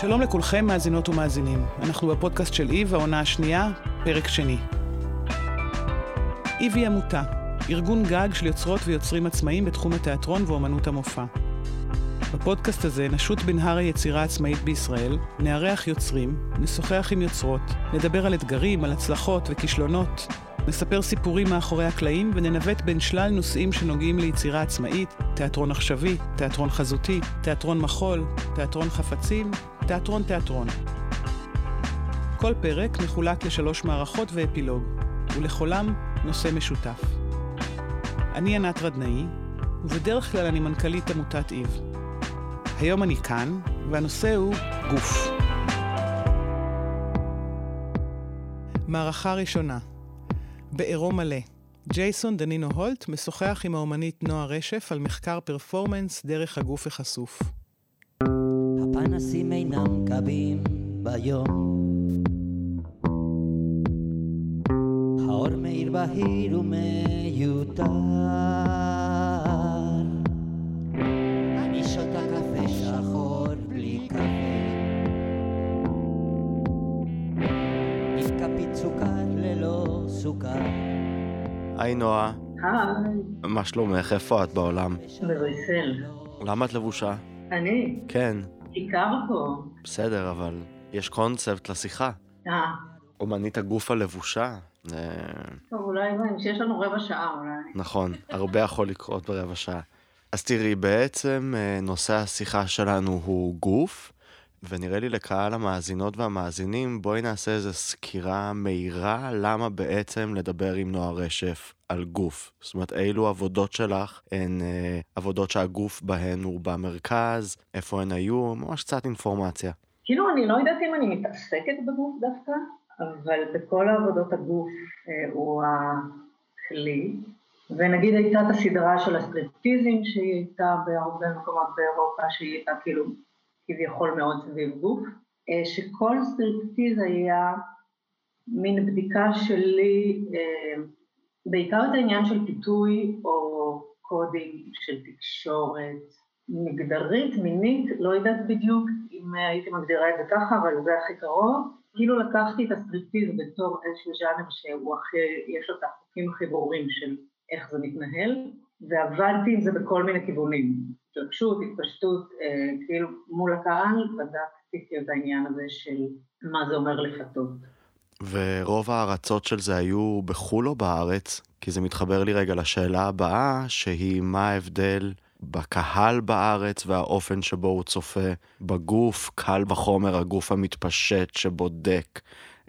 שלום לכולכם, מאזינות ומאזינים. אנחנו בפודקאסט של איב, העונה השנייה, פרק שני. איב היא עמותה, ארגון גג של יוצרות ויוצרים עצמאיים בתחום התיאטרון ואומנות המופע. בפודקאסט הזה נשוט בנהר היצירה העצמאית בישראל, נארח יוצרים, נשוחח עם יוצרות, נדבר על אתגרים, על הצלחות וכישלונות, נספר סיפורים מאחורי הקלעים וננווט בין שלל נושאים שנוגעים ליצירה עצמאית, תיאטרון עכשווי, תיאטרון חזותי, תיאטרון מחול, תיאטרון חפצים, תיאטרון תיאטרון. כל פרק מחולק לשלוש מערכות ואפילוג, ולכולם נושא משותף. אני ענת רדנאי, ובדרך כלל אני מנכ"לית עמותת איב. היום אני כאן, והנושא הוא גוף. מערכה ראשונה, בעירום מלא. ג'ייסון דנינו הולט משוחח עם האומנית נועה רשף על מחקר פרפורמנס דרך הגוף החשוף. הפנסים אינם קבים ביום האור מאיר בהיר ומיותר היי נועה. היי. מה שלומך? איפה את בעולם? בבריסל. למה את לבושה? אני? כן. כיכר פה. בסדר, אבל יש קונספט לשיחה. אה. אומנית הגוף הלבושה. טוב, אולי שיש לנו רבע שעה אולי. נכון, הרבה יכול לקרות ברבע שעה. אז תראי, בעצם אה, נושא השיחה שלנו הוא גוף, ונראה לי לקהל המאזינות והמאזינים, בואי נעשה איזו סקירה מהירה למה בעצם לדבר עם נועה רשף על גוף. זאת אומרת, אילו עבודות שלך הן אה, עבודות שהגוף בהן הוא במרכז, איפה הן היו, ממש קצת אינפורמציה. כאילו, אני לא יודעת אם אני מתעסקת בגוף דווקא, אבל בכל העבודות הגוף אה, הוא הכלי. ונגיד הייתה את הסדרה של הסטריפטיזים שהיא הייתה בהרבה מקומות באירופה, שהיא הייתה כאילו כביכול מאוד סביב גוף, אה, שכל סטריפטיז היה מין בדיקה שלי, אה, בעיקר את העניין של פיתוי או קודים של תקשורת מגדרית, מינית, לא יודעת בדיוק אם הייתי מגדירה את זה ככה, אבל זה הכי קרוב. כאילו לקחתי את הסטריפטיז בתור איזשהו ז'אנר שהוא הכי, יש לו את החוקים הכי ברורים של איך זה מתנהל, ועבדתי עם זה בכל מיני כיוונים. התרגשות, התפשטות, אה, כאילו מול הקהל, בדקתי את העניין הזה של מה זה אומר לפתות. ורוב ההרצות של זה היו בחו"ל או בארץ? כי זה מתחבר לי רגע לשאלה הבאה, שהיא מה ההבדל בקהל בארץ והאופן שבו הוא צופה בגוף, קל וחומר הגוף המתפשט שבודק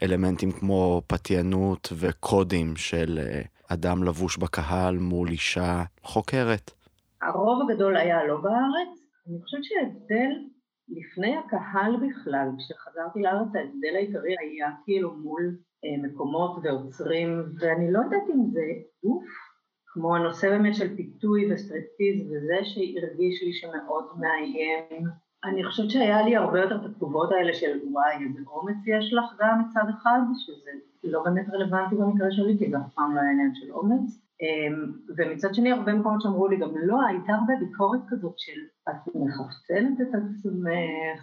אלמנטים כמו פתיינות וקודים של אה, אדם לבוש בקהל מול אישה חוקרת. הרוב הגדול היה לא בארץ. אני חושבת שההבדל לפני הקהל בכלל, כשחזרתי לארץ ההבדל העיקרי היה כאילו מול אה, מקומות ועוצרים, ואני לא יודעת אם זה גוף, כמו הנושא באמת של פיתוי וסטריפטיז וזה שהרגיש לי שמאוד מאיים. אני חושבת שהיה לי הרבה יותר את התגובות האלה של וואי, איזה אומץ יש לך גם מצד אחד, שזה לא באמת רלוונטי במקרה שלי, כי זה אף פעם לא היה עניין של אומץ. אמ, ומצד שני הרבה מקומות שאמרו לי גם לא, הייתה הרבה ביקורת כזאת של את מחפצנת את עצמך,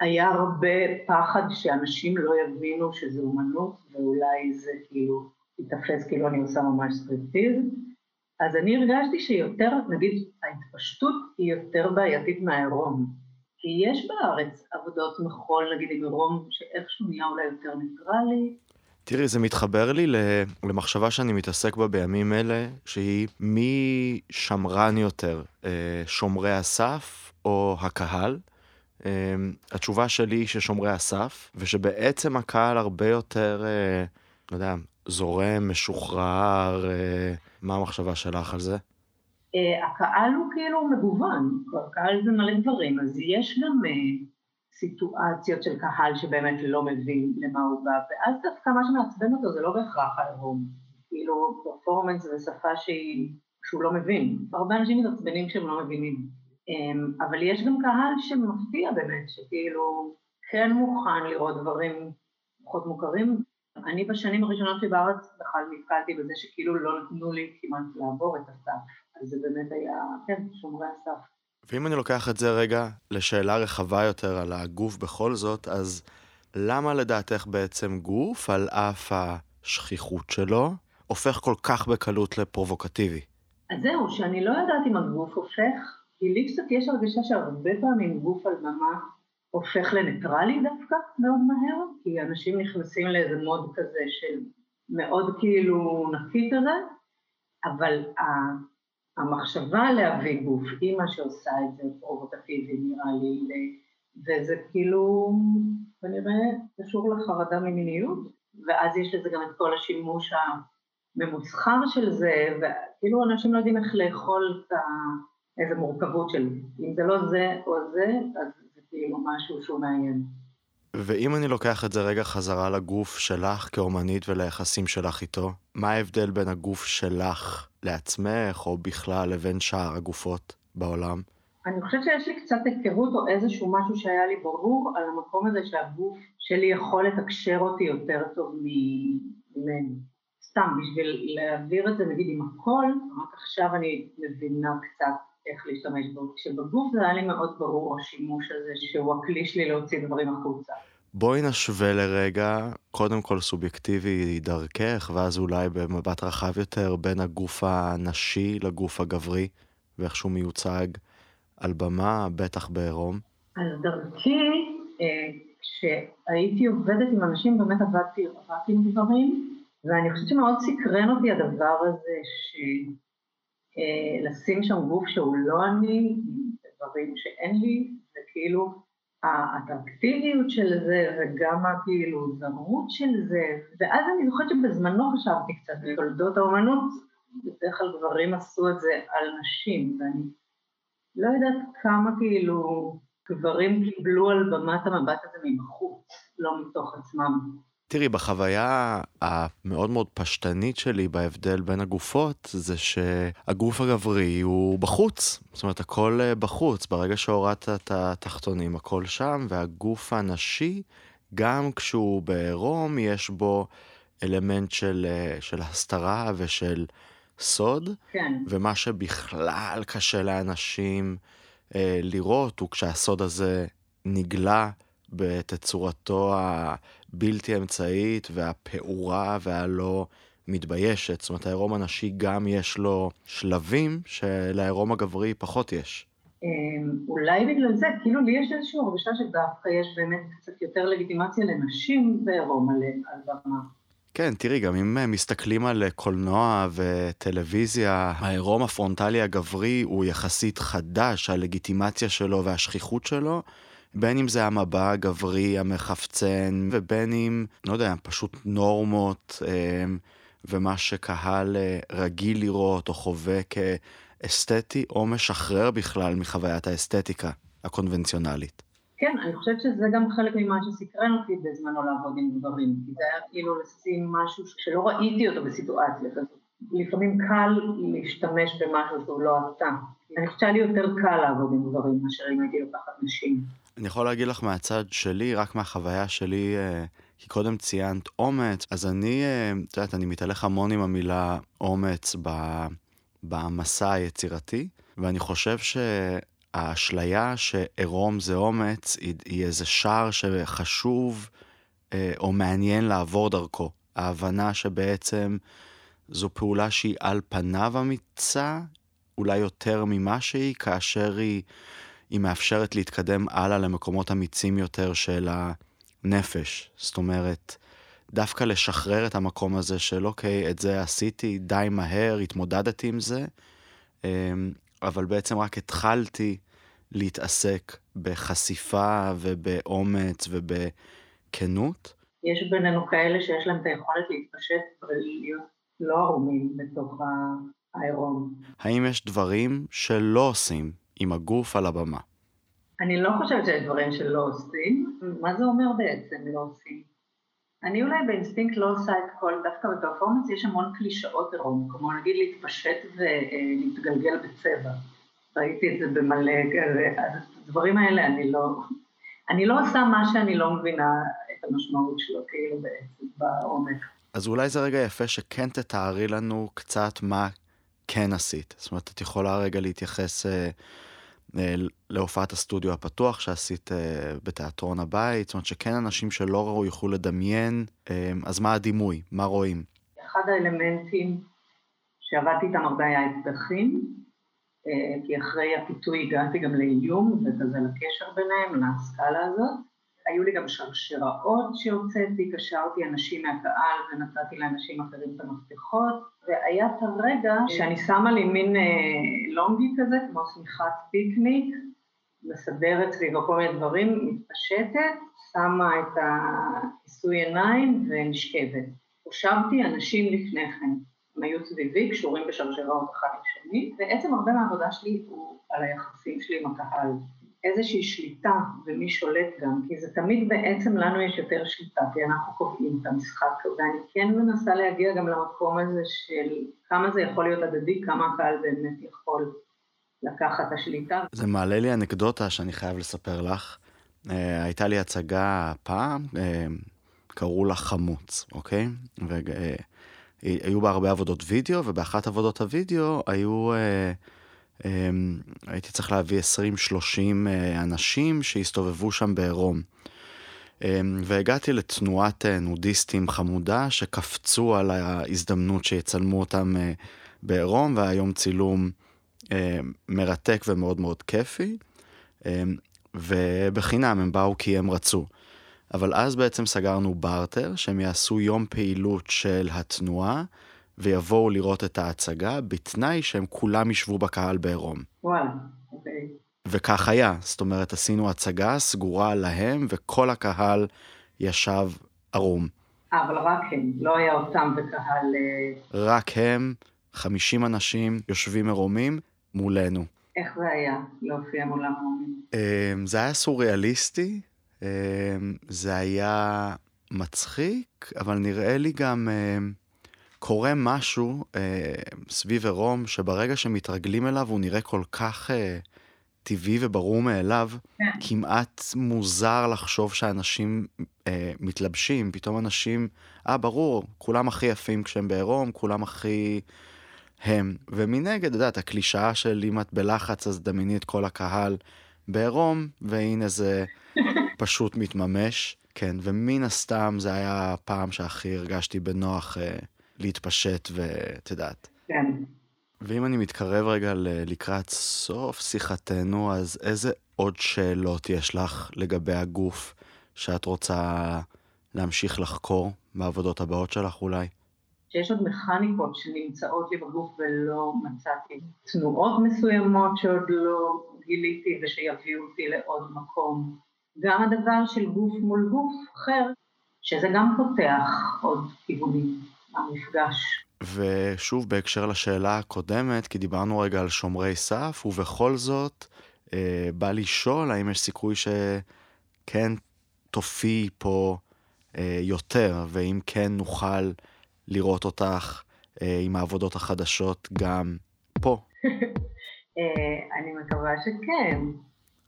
היה הרבה פחד שאנשים לא יבינו שזה אומנות ואולי זה כאילו ייתפס כאילו אני עושה ממש סטריפטיז. אז אני הרגשתי שיותר, נגיד ההתפשטות היא יותר בעייתית מהעירום. כי יש בארץ עבודות מחול, נגיד עם עירום, שאיכשהו נהיה אולי יותר ניטרלי, תראי, זה מתחבר לי למחשבה שאני מתעסק בה בימים אלה, שהיא מי שמרן יותר, אה, שומרי הסף או הקהל? אה, התשובה שלי היא ששומרי הסף, ושבעצם הקהל הרבה יותר, אה, לא יודע, זורם, משוחרר, מה המחשבה שלך על זה? הקהל הוא כאילו מגוון, הקהל זה מלא דברים, אז יש גם סיטואציות של קהל שבאמת לא מבין למה הוא בא, ואז דווקא מה שמעצבן אותו זה לא בהכרח העירום, כאילו פרפורמנס ושפה שהיא, שהוא לא מבין, הרבה אנשים מתעצבנים כשהם לא מבינים, אמ, אבל יש גם קהל שמפתיע באמת, שכאילו כן מוכן לראות דברים פחות מוכרים. אני בשנים הראשונות שלי בארץ בכלל נתקלתי בזה שכאילו לא נתנו לי כמעט לעבור את הסף. אז זה באמת היה, כן, שומרי הסף. ואם אני לוקח את זה רגע לשאלה רחבה יותר על הגוף בכל זאת, אז למה לדעתך בעצם גוף, על אף השכיחות שלו, הופך כל כך בקלות לפרובוקטיבי? אז זהו, שאני לא יודעת אם הגוף הופך, כי לי קצת יש הרגשה שהרבה פעמים גוף על במה הופך לניטרלי דווקא מאוד מהר, כי אנשים נכנסים לאיזה מוד כזה של מאוד כאילו נקי כזה, אבל המחשבה להביא גוף היא מה שעושה את זה פרובוקטיבי נראה לי, וזה כאילו כנראה קשור לחרדה ממיניות, ואז יש לזה גם את כל השימוש הממוסחר של זה, וכאילו אנשים לא יודעים איך לאכול את איזה מורכבות של אם זה לא זה או זה, אז זה כאילו משהו שהוא מעניין. ואם אני לוקח את זה רגע חזרה לגוף שלך כאומנית וליחסים שלך איתו, מה ההבדל בין הגוף שלך לעצמך, או בכלל לבין שאר הגופות בעולם? אני חושבת שיש לי קצת היכרות או איזשהו משהו שהיה לי ברור על המקום הזה שהגוף שלי יכול לתקשר אותי יותר טוב ממני. סתם, בשביל להעביר את זה נגיד עם הכל, רק עכשיו אני מבינה קצת איך להשתמש בו. כשבגוף זה היה לי מאוד ברור השימוש הזה שהוא הכלי שלי להוציא דברים החוצה. בואי נשווה לרגע, קודם כל סובייקטיבי דרכך, ואז אולי במבט רחב יותר בין הגוף הנשי לגוף הגברי, ואיך שהוא מיוצג על במה, בטח בעירום. אז דרכי, אה, כשהייתי עובדת עם אנשים, באמת עבדתי רק עם גברים, ואני חושבת שמאוד סקרן אותי הדבר הזה, שלשים אה, שם גוף שהוא לא אני, דברים שאין לי, וכאילו האטרקטיביות של זה וגם הכאילו זרות של זה, ואז אני זוכרת שבזמנו חשבתי קצת בתולדות האומנות, בדרך כלל גברים עשו את זה על נשים, ואני לא יודעת כמה כאילו גברים קיבלו על במת המבט הזה מבחוץ, לא מתוך עצמם. תראי, בחוויה המאוד מאוד פשטנית שלי בהבדל בין הגופות, זה שהגוף הגברי הוא בחוץ. זאת אומרת, הכל אה, בחוץ. ברגע שהורדת את התחתונים, הכל שם, והגוף הנשי, גם כשהוא בעירום, יש בו אלמנט של, אה, של הסתרה ושל סוד. כן. ומה שבכלל קשה לאנשים אה, לראות, הוא כשהסוד הזה נגלה בתצורתו הבלתי אמצעית והפעורה והלא מתביישת. זאת אומרת, העירום הנשי גם יש לו שלבים שלעירום הגברי פחות יש. אמ, אולי בגלל זה, כאילו לי יש איזושהי הרגשה שדווקא יש באמת קצת יותר לגיטימציה לנשים בעירום על במה. כן, תראי, גם אם מסתכלים על קולנוע וטלוויזיה, העירום הפרונטלי הגברי הוא יחסית חדש, הלגיטימציה שלו והשכיחות שלו בין אם זה המבע הגברי המחפצן, ובין אם, לא יודע, פשוט נורמות אמ, ומה שקהל אה, רגיל לראות או חווה כאסתטי, או משחרר בכלל מחוויית האסתטיקה הקונבנציונלית. כן, אני חושבת שזה גם חלק ממה שסקרן אותי בזמנו לעבוד עם גברים, כי זה היה כאילו לשים משהו שלא ראיתי אותו בסיטואציה כזאת. לפעמים קל להשתמש במשהו שהוא לא אתה. אני חושבת שהיה לי יותר קל לעבוד עם גברים מאשר אם הייתי לוקחת נשים. אני יכול להגיד לך מהצד שלי, רק מהחוויה שלי, אה, כי קודם ציינת אומץ, אז אני, אה, את יודעת, אני מתהלך המון עם המילה אומץ במסע היצירתי, ואני חושב שהאשליה שעירום זה אומץ, היא, היא איזה שער שחשוב אה, או מעניין לעבור דרכו. ההבנה שבעצם זו פעולה שהיא על פניו אמיצה, אולי יותר ממה שהיא, כאשר היא... היא מאפשרת להתקדם הלאה למקומות אמיצים יותר של הנפש. זאת אומרת, דווקא לשחרר את המקום הזה של אוקיי, את זה עשיתי די מהר, התמודדתי עם זה, אמ, אבל בעצם רק התחלתי להתעסק בחשיפה ובאומץ ובכנות. יש בינינו כאלה שיש להם את היכולת להתפשט ולהיות לא ערומים בתוך העירום. האם יש דברים שלא עושים עם הגוף על הבמה. אני לא חושבת שיש דברים שלא עושים. מה זה אומר בעצם לא עושים? אני אולי באינסטינקט לא עושה את כל, דווקא בפרפורמנס יש המון קלישאות עירום, כמו נגיד להתפשט ולהתגלגל בצבע. ראיתי את זה במלא כזה, אז הדברים האלה אני לא, אני לא עושה מה שאני לא מבינה את המשמעות שלו, כאילו בעצם, בעומק. אז אולי זה רגע יפה שכן תתארי לנו קצת מה כן עשית. זאת אומרת, את יכולה רגע להתייחס אה, אה, להופעת הסטודיו הפתוח שעשית אה, בתיאטרון הבית, זאת אומרת שכן אנשים שלא ראו יוכלו לדמיין, אה, אז מה הדימוי? מה רואים? אחד האלמנטים שעבדתי איתם הרבה היה אקדחים, אה, כי אחרי הפיתוי הגעתי גם לאיום וכזה לקשר ביניהם, להשכלה הזאת. היו לי גם שרשראות שהוצאתי, קשרתי אנשים מהקהל ונתתי לאנשים אחרים את המפתחות, והיה את הרגע שאני שמה לי מין אה, לונגי כזה, כמו שמיכת פיקניק, מסדרת סביבו כל מיני דברים, מתפשטת, שמה את הכיסוי עיניים ונשכבת. הושבתי אנשים לפני כן, הם היו סביבי, קשורים בשרשראות אחד לשני, בעצם הרבה מהעבודה שלי הוא על היחסים שלי עם הקהל. איזושהי שליטה ומי שולט גם, כי זה תמיד בעצם לנו יש יותר שליטה, כי אנחנו קובעים את המשחק, ואני כן מנסה להגיע גם למקום הזה של כמה זה יכול להיות הדדי, כמה הקהל באמת יכול לקחת השליטה. זה מעלה לי אנקדוטה שאני חייב לספר לך. Uh, הייתה לי הצגה פעם, uh, קראו לה חמוץ, אוקיי? והיו uh, בה הרבה עבודות וידאו, ובאחת עבודות הוידאו היו... Uh, הייתי צריך להביא 20-30 אה, אנשים שהסתובבו שם בעירום. אמ, והגעתי לתנועת אה, נודיסטים חמודה שקפצו על ההזדמנות שיצלמו אותם אה, בעירום, והיום צילום מרתק ומאוד מאוד כיפי. אמ, ובחינם הם באו כי הם רצו. אבל אז בעצם סגרנו בארטר, שהם יעשו יום פעילות של התנועה, ויבואו לראות את ההצגה, בתנאי שהם כולם ישבו בקהל בעירום. וואלה, אוקיי. וכך היה, זאת אומרת, עשינו הצגה סגורה להם, וכל הקהל ישב ערום. אבל רק הם, לא היה אותם בקהל... אה, רק הם, 50 אנשים יושבים ערומים מולנו. איך זה היה להופיע מולם ערומים? אמ, זה היה סוריאליסטי, אמ, זה היה מצחיק, אבל נראה לי גם... קורה משהו אה, סביב עירום, שברגע שמתרגלים אליו הוא נראה כל כך אה, טבעי וברור מאליו, כן. כמעט מוזר לחשוב שאנשים אה, מתלבשים, פתאום אנשים, אה, ברור, כולם הכי יפים כשהם בעירום, כולם הכי הם. ומנגד, את יודעת, הקלישאה של אם את בלחץ, אז דמייני את כל הקהל בעירום, והנה זה פשוט מתממש. כן, ומן הסתם זה היה הפעם שהכי הרגשתי בנוח אה, להתפשט ואת יודעת. כן. ואם אני מתקרב רגע לקראת סוף שיחתנו, אז איזה עוד שאלות יש לך לגבי הגוף שאת רוצה להמשיך לחקור בעבודות הבאות שלך אולי? שיש עוד מכניקות שנמצאות לי בגוף ולא מצאתי, תנועות מסוימות שעוד לא גיליתי ושיביאו אותי לעוד מקום. גם הדבר של גוף מול גוף אחר, שזה גם פותח עוד כיוונים. המפגש. ושוב, בהקשר לשאלה הקודמת, כי דיברנו רגע על שומרי סף, ובכל זאת, אה, בא לשאול האם יש סיכוי שכן תופיעי פה אה, יותר, ואם כן נוכל לראות אותך אה, עם העבודות החדשות גם פה. אה, אני מקווה שכן.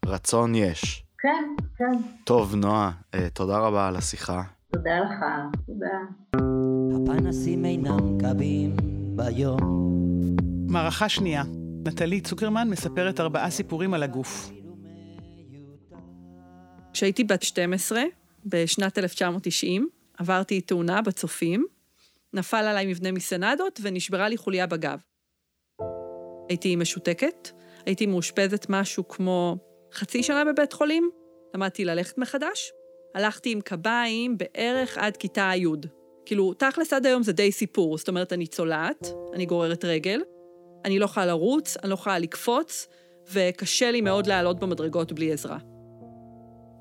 רצון יש. כן, כן. טוב, נועה, אה, תודה רבה על השיחה. תודה לך, תודה. הפנסים אינם קבים ביום. מערכה שנייה. נטלי צוקרמן מספרת ארבעה סיפורים על הגוף. כשהייתי בת 12, בשנת 1990, עברתי תאונה בצופים, נפל עליי מבנה מסנדות ונשברה לי חוליה בגב. הייתי משותקת, הייתי מאושפזת משהו כמו חצי שנה בבית חולים, למדתי ללכת מחדש, הלכתי עם קביים בערך עד כיתה י'. כאילו, תכלס עד היום זה די סיפור. זאת אומרת, אני צולעת, אני גוררת רגל, אני לא יכולה לרוץ, אני לא יכולה לקפוץ, וקשה לי מאוד לעלות במדרגות בלי עזרה.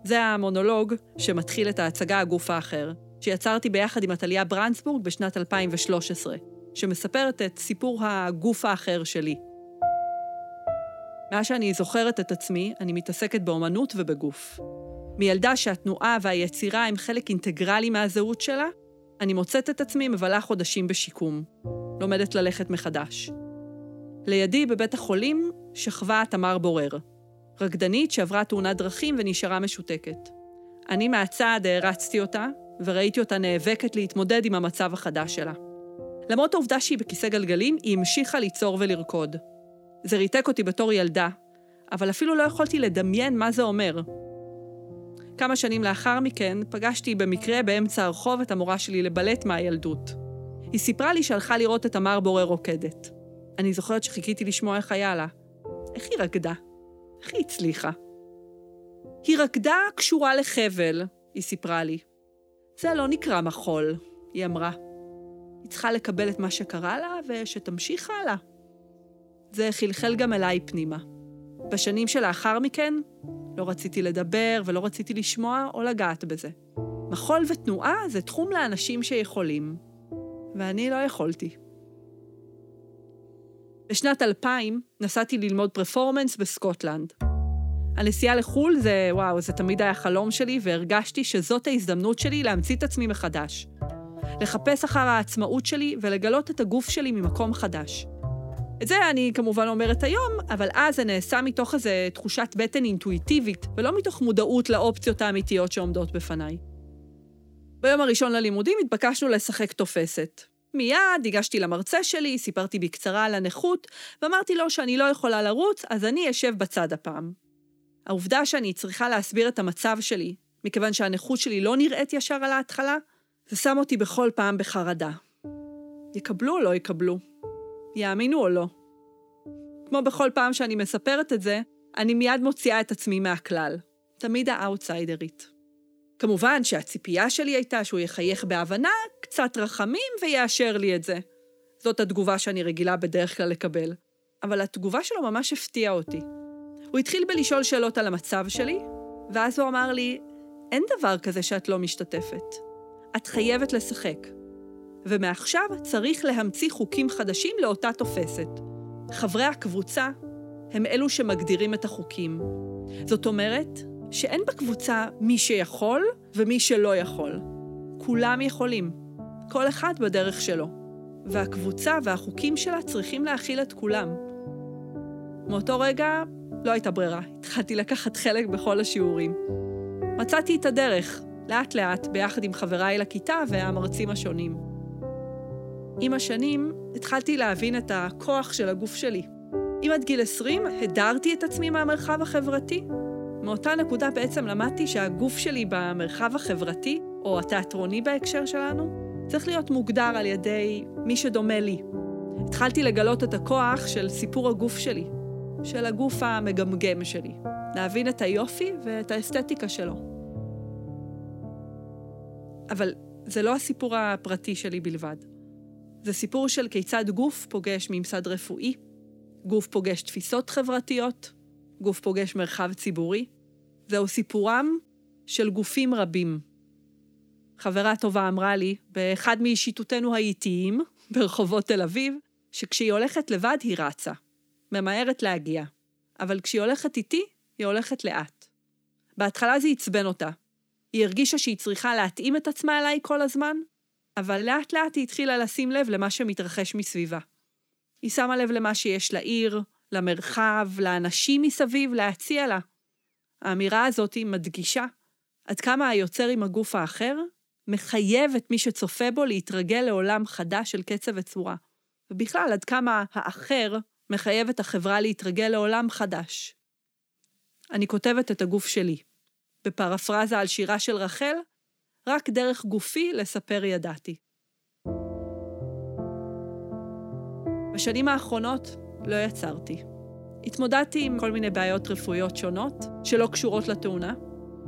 זה המונולוג שמתחיל את ההצגה הגוף האחר, שיצרתי ביחד עם עתליה ברנסבורג בשנת 2013, שמספרת את סיפור הגוף האחר שלי. מאז שאני זוכרת את עצמי, אני מתעסקת באומנות ובגוף. מילדה שהתנועה והיצירה הם חלק אינטגרלי מהזהות שלה, אני מוצאת את עצמי מבלה חודשים בשיקום. לומדת ללכת מחדש. לידי בבית החולים שכבה תמר בורר, רקדנית שעברה תאונת דרכים ונשארה משותקת. אני מהצד הערצתי אותה, וראיתי אותה נאבקת להתמודד עם המצב החדש שלה. למרות העובדה שהיא בכיסא גלגלים, היא המשיכה ליצור ולרקוד. זה ריתק אותי בתור ילדה, אבל אפילו לא יכולתי לדמיין מה זה אומר. כמה שנים לאחר מכן, פגשתי במקרה באמצע הרחוב את המורה שלי לבלט מהילדות. היא סיפרה לי שהלכה לראות את תמר בורר רוקדת. אני זוכרת שחיכיתי לשמוע איך היה לה. איך היא רקדה? איך היא הצליחה? היא רקדה קשורה לחבל, היא סיפרה לי. זה לא נקרא מחול, היא אמרה. היא צריכה לקבל את מה שקרה לה ושתמשיך הלאה. זה חלחל גם אליי פנימה. בשנים שלאחר מכן, לא רציתי לדבר ולא רציתי לשמוע או לגעת בזה. מחול ותנועה זה תחום לאנשים שיכולים, ואני לא יכולתי. בשנת 2000 נסעתי ללמוד פרפורמנס בסקוטלנד. הנסיעה לחו"ל זה, וואו, זה תמיד היה חלום שלי, והרגשתי שזאת ההזדמנות שלי להמציא את עצמי מחדש. לחפש אחר העצמאות שלי ולגלות את הגוף שלי ממקום חדש. את זה אני כמובן אומרת היום, אבל אז זה נעשה מתוך איזו תחושת בטן אינטואיטיבית, ולא מתוך מודעות לאופציות האמיתיות שעומדות בפניי. ביום הראשון ללימודים התבקשנו לשחק תופסת. מיד הגשתי למרצה שלי, סיפרתי בקצרה על הנכות, ואמרתי לו שאני לא יכולה לרוץ, אז אני אשב בצד הפעם. העובדה שאני צריכה להסביר את המצב שלי, מכיוון שהנכות שלי לא נראית ישר על ההתחלה, זה שם אותי בכל פעם בחרדה. יקבלו או לא יקבלו? יאמינו או לא? כמו בכל פעם שאני מספרת את זה, אני מיד מוציאה את עצמי מהכלל. תמיד האאוטסיידרית. כמובן שהציפייה שלי הייתה שהוא יחייך בהבנה, קצת רחמים ויאשר לי את זה. זאת התגובה שאני רגילה בדרך כלל לקבל. אבל התגובה שלו ממש הפתיעה אותי. הוא התחיל בלשאול שאלות על המצב שלי, ואז הוא אמר לי, אין דבר כזה שאת לא משתתפת. את חייבת לשחק. ומעכשיו צריך להמציא חוקים חדשים לאותה תופסת. חברי הקבוצה הם אלו שמגדירים את החוקים. זאת אומרת שאין בקבוצה מי שיכול ומי שלא יכול. כולם יכולים, כל אחד בדרך שלו. והקבוצה והחוקים שלה צריכים להכיל את כולם. מאותו רגע לא הייתה ברירה, התחלתי לקחת חלק בכל השיעורים. מצאתי את הדרך, לאט-לאט, ביחד עם חבריי לכיתה והמרצים השונים. עם השנים התחלתי להבין את הכוח של הגוף שלי. אם עד גיל 20 הדרתי את עצמי מהמרחב החברתי, מאותה נקודה בעצם למדתי שהגוף שלי במרחב החברתי, או התיאטרוני בהקשר שלנו, צריך להיות מוגדר על ידי מי שדומה לי. התחלתי לגלות את הכוח של סיפור הגוף שלי, של הגוף המגמגם שלי, להבין את היופי ואת האסתטיקה שלו. אבל זה לא הסיפור הפרטי שלי בלבד. זה סיפור של כיצד גוף פוגש ממסד רפואי, גוף פוגש תפיסות חברתיות, גוף פוגש מרחב ציבורי. זהו סיפורם של גופים רבים. חברה טובה אמרה לי, באחד משיטותינו האיטיים, ברחובות תל אביב, שכשהיא הולכת לבד היא רצה. ממהרת להגיע. אבל כשהיא הולכת איתי, היא הולכת לאט. בהתחלה זה עצבן אותה. היא הרגישה שהיא צריכה להתאים את עצמה אליי כל הזמן, אבל לאט לאט היא התחילה לשים לב למה שמתרחש מסביבה. היא שמה לב למה שיש לעיר, למרחב, לאנשים מסביב להציע לה. האמירה הזאת מדגישה עד כמה היוצר עם הגוף האחר מחייב את מי שצופה בו להתרגל לעולם חדש של קצב וצורה. ובכלל, עד כמה האחר מחייב את החברה להתרגל לעולם חדש. אני כותבת את הגוף שלי. בפרפרזה על שירה של רחל, רק דרך גופי לספר ידעתי. בשנים האחרונות לא יצרתי. התמודדתי עם כל מיני בעיות רפואיות שונות שלא קשורות לתאונה,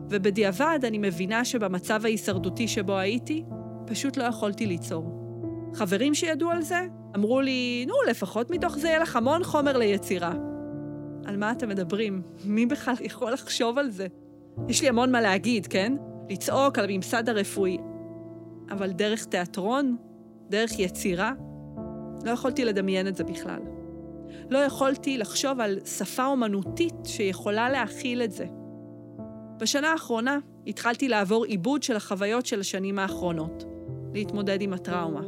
ובדיעבד אני מבינה שבמצב ההישרדותי שבו הייתי, פשוט לא יכולתי ליצור. חברים שידעו על זה אמרו לי, נו, לפחות מתוך זה יהיה לך המון חומר ליצירה. על מה אתם מדברים? מי בכלל יכול לחשוב על זה? יש לי המון מה להגיד, כן? לצעוק על הממסד הרפואי. אבל דרך תיאטרון, דרך יצירה, לא יכולתי לדמיין את זה בכלל. לא יכולתי לחשוב על שפה אומנותית שיכולה להכיל את זה. בשנה האחרונה התחלתי לעבור עיבוד של החוויות של השנים האחרונות, להתמודד עם הטראומה.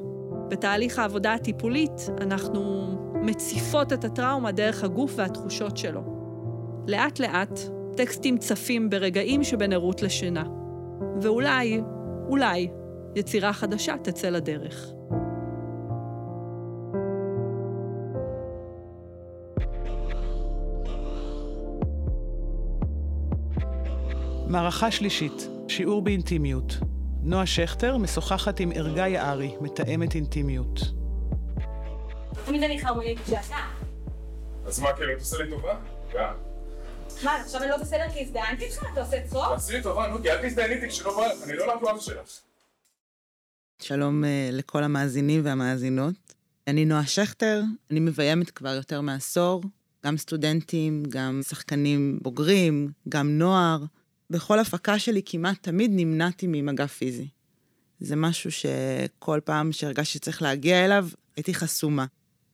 בתהליך העבודה הטיפולית אנחנו מציפות את הטראומה דרך הגוף והתחושות שלו. לאט-לאט טקסטים צפים ברגעים שבין ערות לשינה. ואולי, אולי, יצירה חדשה תצא לדרך. מערכה שלישית, שיעור באינטימיות. נועה שכטר משוחחת עם ערגה יערי, מתאמת אינטימיות. תמיד אני חרמונית כשאתה. אז מה, כאילו, את עושה לי טובה? גם. מה, עכשיו אני לא בסדר כי הזדהנתי איתך? אתה עושה צחוק? תעשי לי טובה, נו, כי אל תזדייני איתי כשלא בא לך, אני לא לקוח שלך. שלום uh, לכל המאזינים והמאזינות. אני נועה שכטר, אני מביימת כבר יותר מעשור, גם סטודנטים, גם שחקנים בוגרים, גם נוער. בכל הפקה שלי כמעט תמיד נמנעתי ממגע פיזי. זה משהו שכל פעם שהרגשתי שצריך להגיע אליו, הייתי חסומה.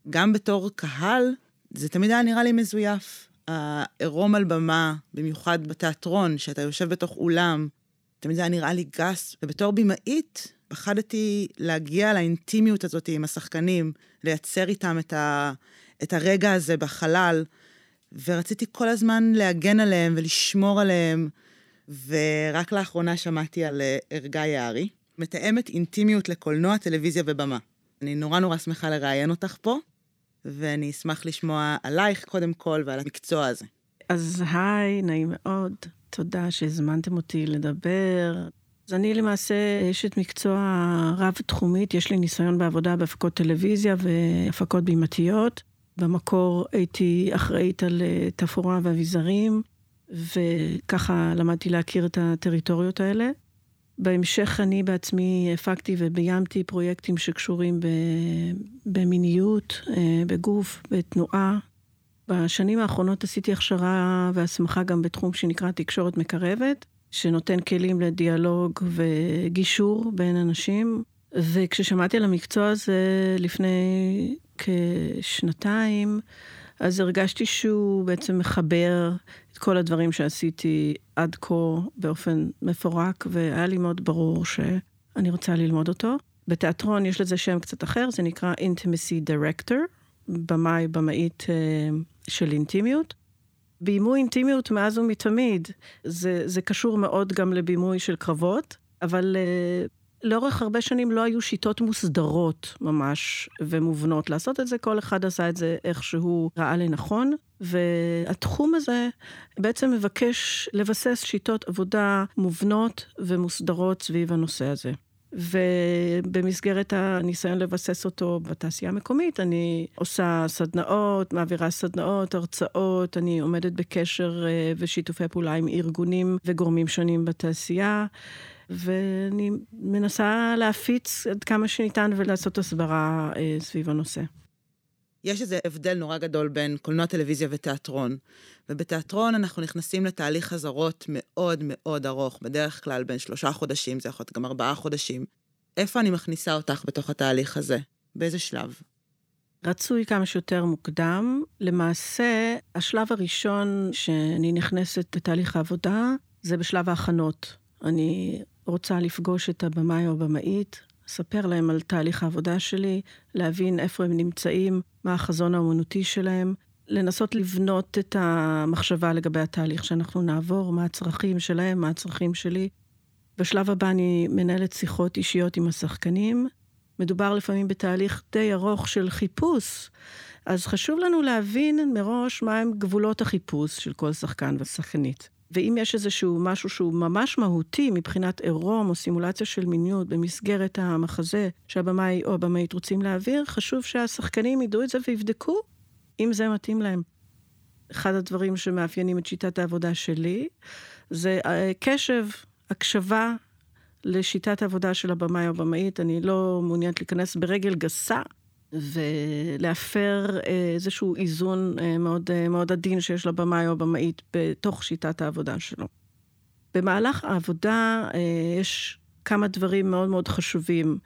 גם בתור קהל, זה תמיד היה נראה לי מזויף. העירום על במה, במיוחד בתיאטרון, שאתה יושב בתוך אולם, תמיד זה היה נראה לי גס. ובתור במאית, פחדתי להגיע לאינטימיות הזאת עם השחקנים, לייצר איתם את, ה, את הרגע הזה בחלל, ורציתי כל הזמן להגן עליהם ולשמור עליהם, ורק לאחרונה שמעתי על ערגה אה, יערי, מתאמת אינטימיות לקולנוע, טלוויזיה ובמה. אני נורא נורא שמחה לראיין אותך פה, ואני אשמח לשמוע עלייך קודם כל ועל המקצוע הזה. אז היי, נעים מאוד. תודה שהזמנתם אותי לדבר. אז אני למעשה אשת מקצוע רב-תחומית, יש לי ניסיון בעבודה בהפקות טלוויזיה והפקות בימתיות. במקור הייתי אחראית על אה, תפאורה ואביזרים, וככה למדתי להכיר את הטריטוריות האלה. בהמשך אני בעצמי הפקתי וביימתי פרויקטים שקשורים במיניות, אה, בגוף, בתנועה. בשנים האחרונות עשיתי הכשרה והסמכה גם בתחום שנקרא תקשורת מקרבת, שנותן כלים לדיאלוג וגישור בין אנשים. וכששמעתי על המקצוע הזה לפני כשנתיים, אז הרגשתי שהוא בעצם מחבר את כל הדברים שעשיתי עד כה באופן מפורק, והיה לי מאוד ברור שאני רוצה ללמוד אותו. בתיאטרון יש לזה שם קצת אחר, זה נקרא Intimacy Director, במאי, במאית אה, של אינטימיות. בימוי אינטימיות מאז ומתמיד, זה, זה קשור מאוד גם לבימוי של קרבות, אבל uh, לאורך הרבה שנים לא היו שיטות מוסדרות ממש ומובנות לעשות את זה, כל אחד עשה את זה איך שהוא ראה לנכון, והתחום הזה בעצם מבקש לבסס שיטות עבודה מובנות ומוסדרות סביב הנושא הזה. ובמסגרת הניסיון לבסס אותו בתעשייה המקומית, אני עושה סדנאות, מעבירה סדנאות, הרצאות, אני עומדת בקשר אה, ושיתופי פעולה עם ארגונים וגורמים שונים בתעשייה. ואני מנסה להפיץ עד כמה שניתן ולעשות הסברה אה, סביב הנושא. יש איזה הבדל נורא גדול בין קולנוע, טלוויזיה ותיאטרון. ובתיאטרון אנחנו נכנסים לתהליך חזרות מאוד מאוד ארוך, בדרך כלל בין שלושה חודשים, זה יכול להיות גם ארבעה חודשים. איפה אני מכניסה אותך בתוך התהליך הזה? באיזה שלב? רצוי כמה שיותר מוקדם. למעשה, השלב הראשון שאני נכנסת לתהליך העבודה זה בשלב ההכנות. אני רוצה לפגוש את הבמאי או הבמאית, לספר להם על תהליך העבודה שלי, להבין איפה הם נמצאים, מה החזון האומנותי שלהם, לנסות לבנות את המחשבה לגבי התהליך שאנחנו נעבור, מה הצרכים שלהם, מה הצרכים שלי. בשלב הבא אני מנהלת שיחות אישיות עם השחקנים. מדובר לפעמים בתהליך די ארוך של חיפוש, אז חשוב לנו להבין מראש מהם גבולות החיפוש של כל שחקן ושחקנית. ואם יש איזשהו משהו שהוא ממש מהותי מבחינת עירום או סימולציה של מיניות במסגרת המחזה שהבמאי או הבמאית רוצים להעביר, חשוב שהשחקנים ידעו את זה ויבדקו אם זה מתאים להם. אחד הדברים שמאפיינים את שיטת העבודה שלי זה אה, קשב, הקשבה לשיטת העבודה של הבמאי או הבמאית. אני לא מעוניינת להיכנס ברגל גסה ולהפר אה, איזשהו איזון אה, מאוד, אה, מאוד עדין שיש לבמאי או הבמאית בתוך שיטת העבודה שלו. במהלך העבודה יש כמה דברים מאוד מאוד חשובים.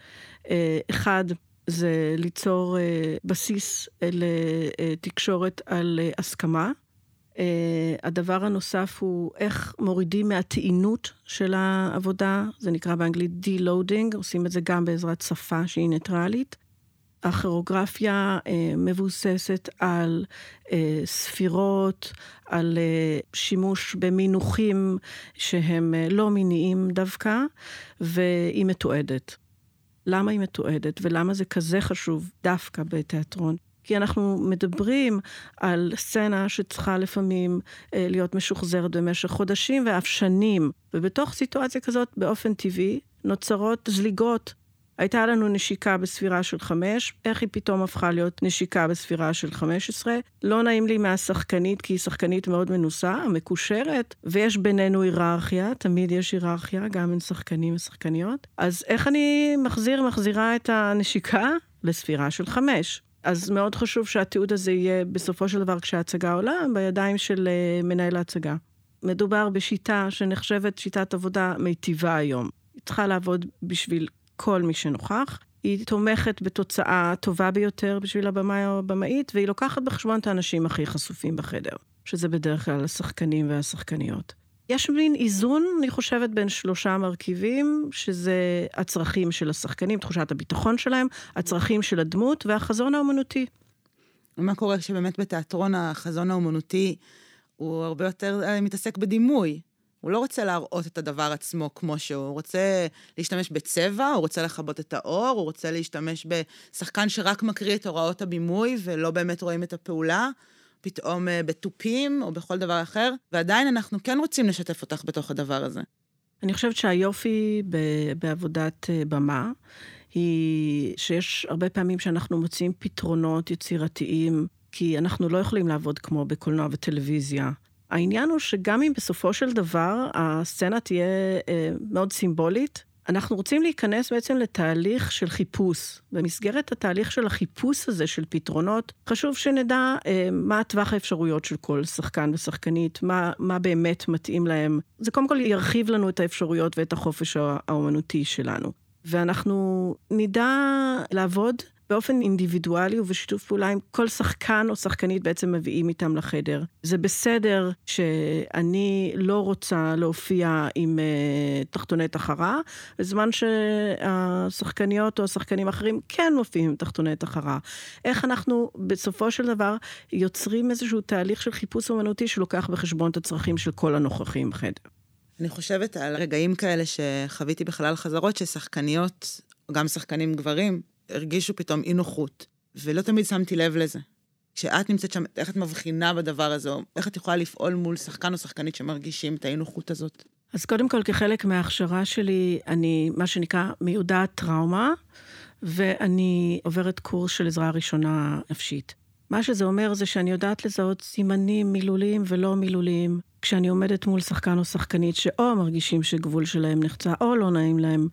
אחד, זה ליצור בסיס לתקשורת על הסכמה. הדבר הנוסף הוא איך מורידים מהטעינות של העבודה, זה נקרא באנגלית de-loading, עושים את זה גם בעזרת שפה שהיא ניטרלית. הכירוגרפיה אה, מבוססת על אה, ספירות, על אה, שימוש במינוחים שהם לא מיניים דווקא, והיא מתועדת. למה היא מתועדת ולמה זה כזה חשוב דווקא בתיאטרון? כי אנחנו מדברים על סצנה שצריכה לפעמים אה, להיות משוחזרת במשך חודשים ואף שנים, ובתוך סיטואציה כזאת, באופן טבעי, נוצרות זליגות הייתה לנו נשיקה בספירה של חמש, איך היא פתאום הפכה להיות נשיקה בספירה של חמש עשרה? לא נעים לי מהשחקנית, כי היא שחקנית מאוד מנוסה, מקושרת, ויש בינינו היררכיה, תמיד יש היררכיה, גם בין שחקנים ושחקניות. אז איך אני מחזיר, מחזירה את הנשיקה לספירה של חמש? אז מאוד חשוב שהתיעוד הזה יהיה בסופו של דבר כשההצגה עולה, בידיים של uh, מנהל ההצגה. מדובר בשיטה שנחשבת שיטת עבודה מיטיבה היום. היא צריכה לעבוד בשביל כל מי שנוכח. היא תומכת בתוצאה טובה ביותר בשביל הבמאי או הבמאית, והיא לוקחת בחשבון את האנשים הכי חשופים בחדר, שזה בדרך כלל השחקנים והשחקניות. יש מין איזון, אני חושבת, בין שלושה מרכיבים, שזה הצרכים של השחקנים, תחושת הביטחון שלהם, הצרכים של הדמות והחזון האומנותי. מה קורה כשבאמת בתיאטרון החזון האומנותי הוא הרבה יותר אה, מתעסק בדימוי? הוא לא רוצה להראות את הדבר עצמו כמו שהוא, הוא רוצה להשתמש בצבע, הוא רוצה לכבות את האור, הוא רוצה להשתמש בשחקן שרק מקריא את הוראות הבימוי ולא באמת רואים את הפעולה, פתאום אה, בתופים או בכל דבר אחר, ועדיין אנחנו כן רוצים לשתף אותך בתוך הדבר הזה. אני חושבת שהיופי בעבודת אה, במה, היא שיש הרבה פעמים שאנחנו מוצאים פתרונות יצירתיים, כי אנחנו לא יכולים לעבוד כמו בקולנוע וטלוויזיה. העניין הוא שגם אם בסופו של דבר הסצנה תהיה אה, מאוד סימבולית, אנחנו רוצים להיכנס בעצם לתהליך של חיפוש. במסגרת התהליך של החיפוש הזה של פתרונות, חשוב שנדע אה, מה הטווח האפשרויות של כל שחקן ושחקנית, מה, מה באמת מתאים להם. זה קודם כל ירחיב לנו את האפשרויות ואת החופש האומנותי שלנו. ואנחנו נדע לעבוד באופן אינדיבידואלי ובשיתוף פעולה עם כל שחקן או שחקנית בעצם מביאים איתם לחדר. זה בסדר שאני לא רוצה להופיע עם uh, תחתוני תחרה, בזמן שהשחקניות או השחקנים האחרים כן מופיעים עם תחתוני תחרה. איך אנחנו בסופו של דבר יוצרים איזשהו תהליך של חיפוש אומנותי שלוקח בחשבון את הצרכים של כל הנוכחים בחדר. אני חושבת על רגעים כאלה שחוויתי בחלל חזרות, ששחקניות, גם שחקנים גברים, הרגישו פתאום אי נוחות, ולא תמיד שמתי לב לזה. כשאת נמצאת שם, איך את מבחינה בדבר הזה, או איך את יכולה לפעול מול שחקן או שחקנית שמרגישים את האי נוחות הזאת? אז קודם כל, כחלק מההכשרה שלי, אני, מה שנקרא, מיודעת טראומה, ואני עוברת קורס של עזרה ראשונה נפשית. מה שזה אומר זה שאני יודעת לזהות סימנים מילוליים ולא מילוליים, כשאני עומדת מול שחקן או שחקנית שאו מרגישים שגבול שלהם נחצה, או לא נעים להם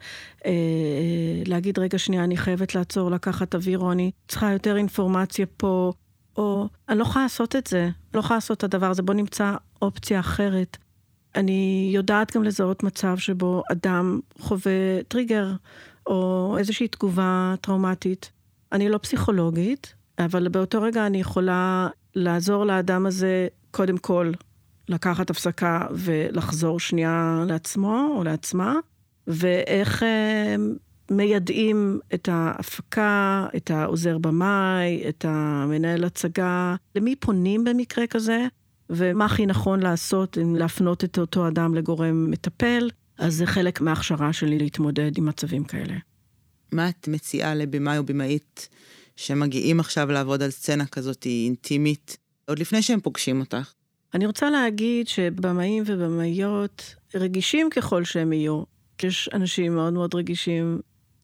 אה, להגיד, רגע, שנייה, אני חייבת לעצור, לקחת אוויר, או אני צריכה יותר אינפורמציה פה, או אני לא יכולה לעשות את זה, לא יכולה לעשות את הדבר הזה, בוא נמצא אופציה אחרת. אני יודעת גם לזהות מצב שבו אדם חווה טריגר, או איזושהי תגובה טראומטית. אני לא פסיכולוגית, אבל באותו רגע אני יכולה לעזור לאדם הזה, קודם כל, לקחת הפסקה ולחזור שנייה לעצמו או לעצמה, ואיך אה, מיידעים את ההפקה, את העוזר במאי, את המנהל הצגה, למי פונים במקרה כזה, ומה הכי נכון לעשות אם להפנות את אותו אדם לגורם מטפל. אז זה חלק מההכשרה שלי להתמודד עם מצבים כאלה. מה את מציעה לבמאי או במאית שמגיעים עכשיו לעבוד על סצנה כזאת אינטימית, עוד לפני שהם פוגשים אותך? אני רוצה להגיד שבמאים ובמאיות, רגישים ככל שהם יהיו, יש אנשים מאוד מאוד רגישים,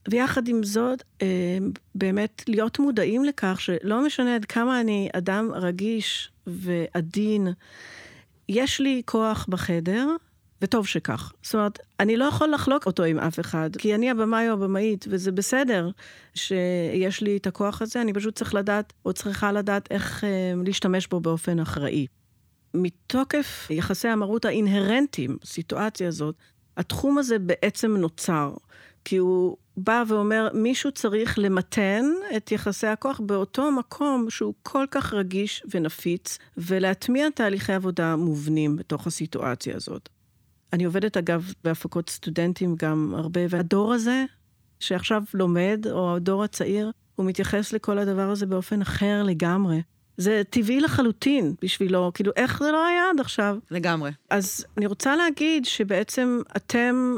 ויחד עם זאת, אה, באמת להיות מודעים לכך שלא משנה עד כמה אני אדם רגיש ועדין, יש לי כוח בחדר, וטוב שכך. זאת אומרת, אני לא יכול לחלוק אותו עם אף אחד, כי אני הבמאי או הבמאית, וזה בסדר שיש לי את הכוח הזה, אני פשוט צריך לדעת, או צריכה לדעת איך אה, להשתמש בו באופן אחראי. מתוקף יחסי המרות האינהרנטיים בסיטואציה הזאת, התחום הזה בעצם נוצר, כי הוא בא ואומר, מישהו צריך למתן את יחסי הכוח באותו מקום שהוא כל כך רגיש ונפיץ, ולהטמיע תהליכי עבודה מובנים בתוך הסיטואציה הזאת. אני עובדת, אגב, בהפקות סטודנטים גם הרבה, והדור הזה, שעכשיו לומד, או הדור הצעיר, הוא מתייחס לכל הדבר הזה באופן אחר לגמרי. זה טבעי לחלוטין בשבילו, כאילו, איך זה לא היה עד עכשיו? לגמרי. אז אני רוצה להגיד שבעצם אתם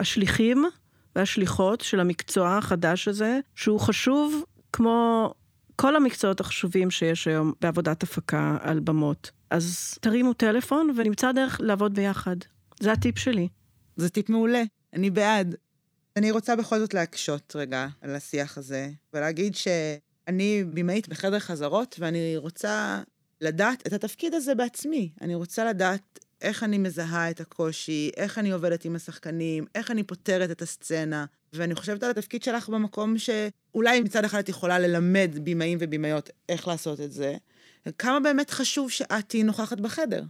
השליחים והשליחות של המקצוע החדש הזה, שהוא חשוב כמו כל המקצועות החשובים שיש היום בעבודת הפקה על במות. אז תרימו טלפון ונמצא דרך לעבוד ביחד. זה הטיפ שלי. זה טיפ מעולה, אני בעד. אני רוצה בכל זאת להקשות רגע על השיח הזה, ולהגיד שאני במאית בחדר חזרות, ואני רוצה לדעת את התפקיד הזה בעצמי. אני רוצה לדעת איך אני מזהה את הקושי, איך אני עובדת עם השחקנים, איך אני פותרת את הסצנה. ואני חושבת על התפקיד שלך במקום שאולי מצד אחד את יכולה ללמד במאים ובמאיות איך לעשות את זה, כמה באמת חשוב שאת תהיי נוכחת בחדר.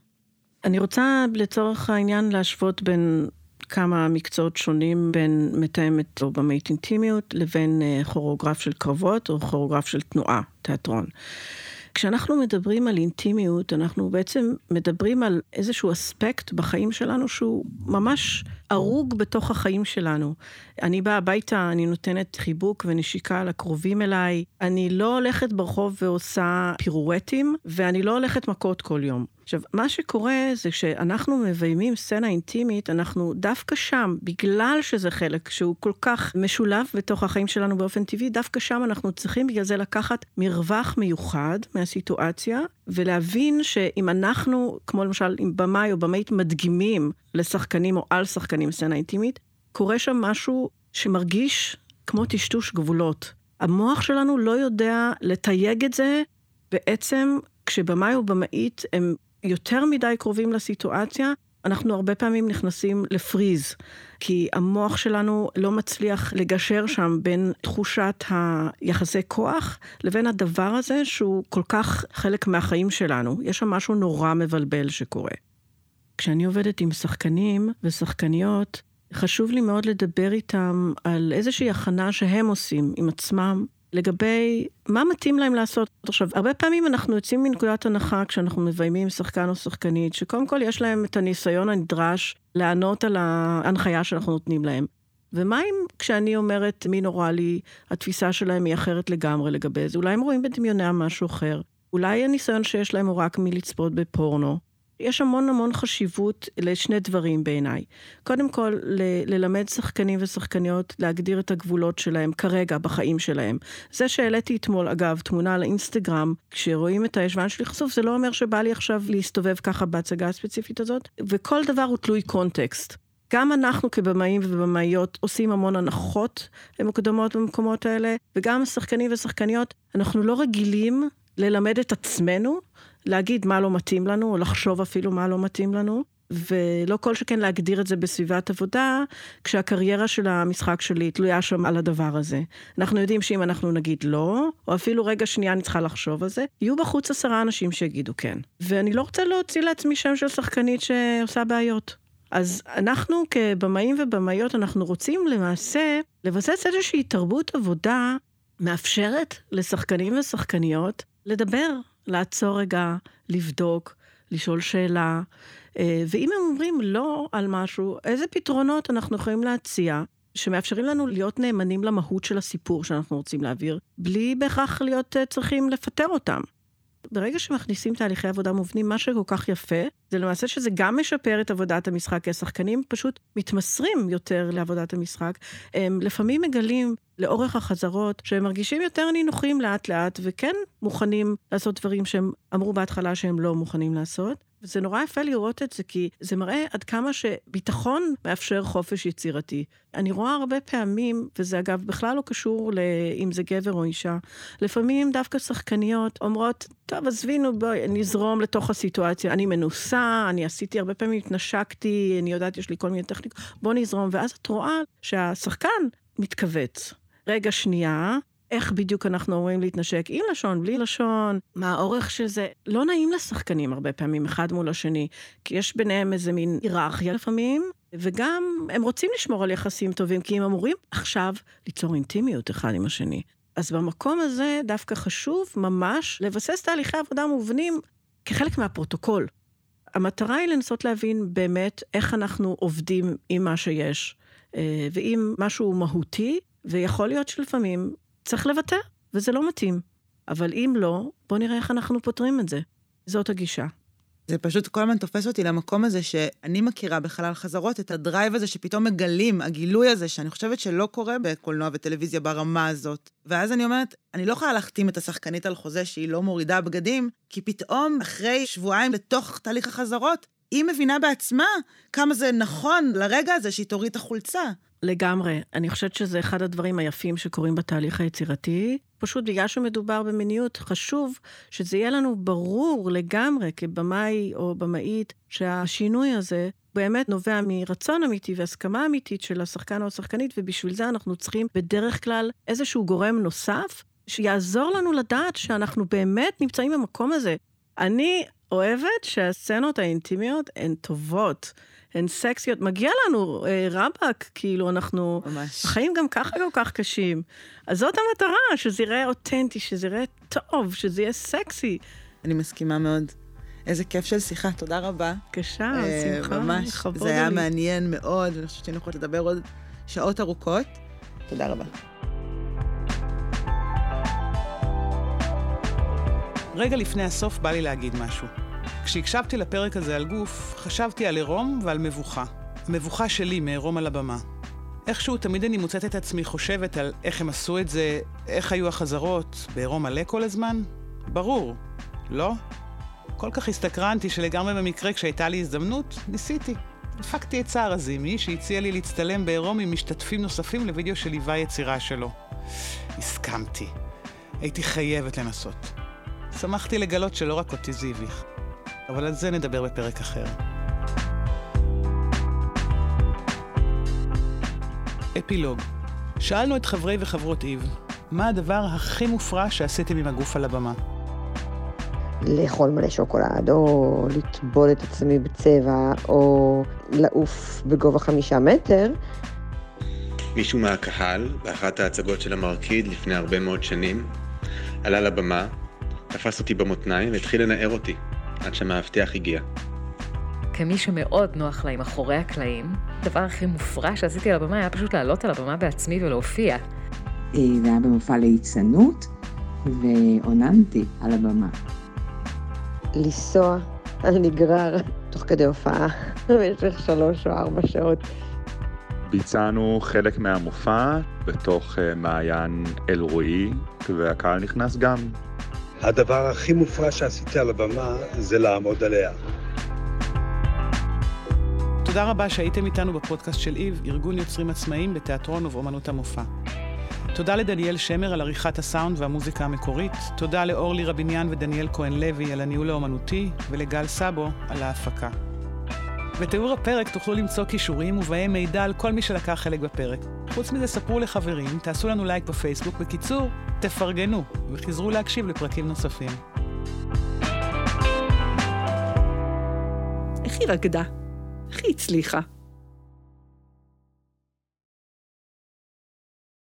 אני רוצה לצורך העניין להשוות בין כמה מקצועות שונים בין מתאמת או במאית אינטימיות לבין אה, כוריאוגרף של קרבות או כוריאוגרף של תנועה, תיאטרון. כשאנחנו מדברים על אינטימיות, אנחנו בעצם מדברים על איזשהו אספקט בחיים שלנו שהוא ממש הרוג בתוך החיים שלנו. אני באה הביתה, אני נותנת חיבוק ונשיקה לקרובים אליי, אני לא הולכת ברחוב ועושה פירורטים, ואני לא הולכת מכות כל יום. עכשיו, מה שקורה זה שאנחנו מביימים סצנה אינטימית, אנחנו דווקא שם, בגלל שזה חלק שהוא כל כך משולב בתוך החיים שלנו באופן טבעי, דווקא שם אנחנו צריכים בגלל זה לקחת מרווח מיוחד מהסיטואציה, ולהבין שאם אנחנו, כמו למשל עם במאי או במאית מדגימים לשחקנים או על שחקנים סצנה אינטימית, קורה שם משהו שמרגיש כמו טשטוש גבולות. המוח שלנו לא יודע לתייג את זה בעצם כשבמאי או במאית הם יותר מדי קרובים לסיטואציה, אנחנו הרבה פעמים נכנסים לפריז, כי המוח שלנו לא מצליח לגשר שם בין תחושת היחסי כוח לבין הדבר הזה שהוא כל כך חלק מהחיים שלנו. יש שם משהו נורא מבלבל שקורה. כשאני עובדת עם שחקנים ושחקניות, חשוב לי מאוד לדבר איתם על איזושהי הכנה שהם עושים עם עצמם, לגבי מה מתאים להם לעשות. עכשיו, הרבה פעמים אנחנו יוצאים מנקודת הנחה כשאנחנו מביימים שחקן או שחקנית, שקודם כל יש להם את הניסיון הנדרש לענות על ההנחיה שאנחנו נותנים להם. ומה אם כשאני אומרת מי נורא לי, התפיסה שלהם היא אחרת לגמרי לגבי זה? אולי הם רואים בדמיונם משהו אחר. אולי הניסיון שיש להם הוא רק מלצפות בפורנו. יש המון המון חשיבות לשני דברים בעיניי. קודם כל, ל- ללמד שחקנים ושחקניות להגדיר את הגבולות שלהם כרגע בחיים שלהם. זה שהעליתי אתמול, אגב, תמונה לאינסטגרם, כשרואים את הישבן שלי חשוף, זה לא אומר שבא לי עכשיו להסתובב ככה בהצגה הספציפית הזאת, וכל דבר הוא תלוי קונטקסט. גם אנחנו כבמאים ובמאיות עושים המון הנחות מוקדמות במקומות האלה, וגם שחקנים ושחקניות, אנחנו לא רגילים ללמד את עצמנו להגיד מה לא מתאים לנו, או לחשוב אפילו מה לא מתאים לנו, ולא כל שכן להגדיר את זה בסביבת עבודה, כשהקריירה של המשחק שלי תלויה שם על הדבר הזה. אנחנו יודעים שאם אנחנו נגיד לא, או אפילו רגע שנייה אני צריכה לחשוב על זה, יהיו בחוץ עשרה אנשים שיגידו כן. ואני לא רוצה להוציא לעצמי שם של שחקנית שעושה בעיות. אז אנחנו כבמאים ובמאיות, אנחנו רוצים למעשה לבסס איזושהי תרבות עבודה מאפשרת לשחקנים ושחקניות לדבר לעצור רגע, לבדוק, לשאול שאלה. אה, ואם הם אומרים לא על משהו, איזה פתרונות אנחנו יכולים להציע שמאפשרים לנו להיות נאמנים למהות של הסיפור שאנחנו רוצים להעביר, בלי בהכרח להיות אה, צריכים לפטר אותם. ברגע שמכניסים תהליכי עבודה מובנים, מה שכל כך יפה, זה למעשה שזה גם משפר את עבודת המשחק, כי השחקנים פשוט מתמסרים יותר לעבודת המשחק. הם לפעמים מגלים לאורך החזרות שהם מרגישים יותר נינוחים לאט לאט, וכן מוכנים לעשות דברים שהם אמרו בהתחלה שהם לא מוכנים לעשות. וזה נורא יפה לראות את זה, כי זה מראה עד כמה שביטחון מאפשר חופש יצירתי. אני רואה הרבה פעמים, וזה אגב בכלל לא קשור לאם זה גבר או אישה, לפעמים דווקא שחקניות אומרות, טוב, עזבי, נו, בואי, נזרום לתוך הסיטואציה. אני מנוסה, אני עשיתי הרבה פעמים, התנשקתי, אני יודעת, יש לי כל מיני טכניקות, בוא נזרום. ואז את רואה שהשחקן מתכווץ. רגע, שנייה, איך בדיוק אנחנו אומרים להתנשק, עם לשון, בלי לשון, מה האורך של זה. לא נעים לשחקנים הרבה פעמים, אחד מול השני, כי יש ביניהם איזה מין היררכיה לפעמים, וגם הם רוצים לשמור על יחסים טובים, כי הם אמורים עכשיו ליצור אינטימיות אחד עם השני. אז במקום הזה דווקא חשוב ממש לבסס תהליכי עבודה מובנים כחלק מהפרוטוקול. המטרה היא לנסות להבין באמת איך אנחנו עובדים עם מה שיש. אה, ואם משהו מהותי, ויכול להיות שלפעמים צריך לוותר, וזה לא מתאים. אבל אם לא, בואו נראה איך אנחנו פותרים את זה. זאת הגישה. זה פשוט כל הזמן תופס אותי למקום הזה שאני מכירה בחלל חזרות, את הדרייב הזה שפתאום מגלים, הגילוי הזה, שאני חושבת שלא קורה בקולנוע וטלוויזיה ברמה הזאת. ואז אני אומרת, אני לא יכולה להחתים את השחקנית על חוזה שהיא לא מורידה בגדים, כי פתאום, אחרי שבועיים לתוך תהליך החזרות, היא מבינה בעצמה כמה זה נכון לרגע הזה שהיא תוריד את החולצה. לגמרי. אני חושבת שזה אחד הדברים היפים שקורים בתהליך היצירתי. פשוט בגלל שמדובר במיניות, חשוב שזה יהיה לנו ברור לגמרי כבמאי או במאית, שהשינוי הזה באמת נובע מרצון אמיתי והסכמה אמיתית של השחקן או השחקנית, ובשביל זה אנחנו צריכים בדרך כלל איזשהו גורם נוסף שיעזור לנו לדעת שאנחנו באמת נמצאים במקום הזה. אני אוהבת שהסצנות האינטימיות הן טובות. הן סקסיות, מגיע לנו אה, רבאק, כאילו אנחנו... ממש. החיים גם ככה כל כך קשים. אז זאת המטרה, שזה יראה אותנטי, שזה יראה טוב, שזה יהיה סקסי. אני מסכימה מאוד. איזה כיף של שיחה, תודה רבה. בבקשה, אה, שמחה, ממש. לכבוד זה היה לי. מעניין מאוד, ואני חושבת שהיינו יכולות לדבר עוד שעות ארוכות. תודה רבה. רגע לפני הסוף בא לי להגיד משהו. כשהקשבתי לפרק הזה על גוף, חשבתי על עירום ועל מבוכה. המבוכה שלי מעירום על הבמה. איכשהו תמיד אני מוצאת את עצמי חושבת על איך הם עשו את זה, איך היו החזרות, בעירום מלא כל הזמן? ברור, לא? כל כך הסתקרנתי שלגמרי במקרה כשהייתה לי הזדמנות, ניסיתי. הפקתי את סער עזימי, שהציע לי להצטלם בעירום עם משתתפים נוספים לוידאו שליווה יצירה שלו. הסכמתי. הייתי חייבת לנסות. שמחתי לגלות שלא רק אותי זה הביך. אבל על זה נדבר בפרק אחר. אפילוג שאלנו את חברי וחברות איב, מה הדבר הכי מופרע שעשיתם עם הגוף על הבמה? לאכול מלא שוקולד, או לטבול את עצמי בצבע, או לעוף בגובה חמישה מטר, מישהו מהקהל, באחת ההצגות של המרקיד לפני הרבה מאוד שנים, עלה לבמה, תפס אותי במותניים והתחיל לנער אותי, עד שהמאבטח הגיע. כמי שמאוד נוח לה עם אחורי הקלעים, הדבר הכי מופרע שעשיתי על הבמה היה פשוט לעלות על הבמה בעצמי ולהופיע. זה היה במופע ליצנות, ועוננתי על הבמה. לנסוע על נגרר תוך כדי הופעה במשך שלוש או ארבע שעות. ביצענו חלק מהמופע בתוך אה, מעיין אלרועי, והקהל נכנס גם. הדבר הכי מופרע שעשיתי על הבמה זה לעמוד עליה. תודה רבה שהייתם איתנו בפודקאסט של איב, ארגון יוצרים עצמאיים בתיאטרון ובאמנות המופע. תודה לדניאל שמר על עריכת הסאונד והמוזיקה המקורית, תודה לאורלי רביניאן ודניאל כהן לוי על הניהול האומנותי, ולגל סאבו על ההפקה. בתיאור הפרק תוכלו למצוא כישורים ובהם מידע על כל מי שלקח חלק בפרק. חוץ מזה ספרו לחברים, תעשו לנו לייק בפייסבוק, בקיצור, תפרגנו, וחזרו להקשיב לפרקים נוספים. איך היא רקדה? איך היא הצליחה?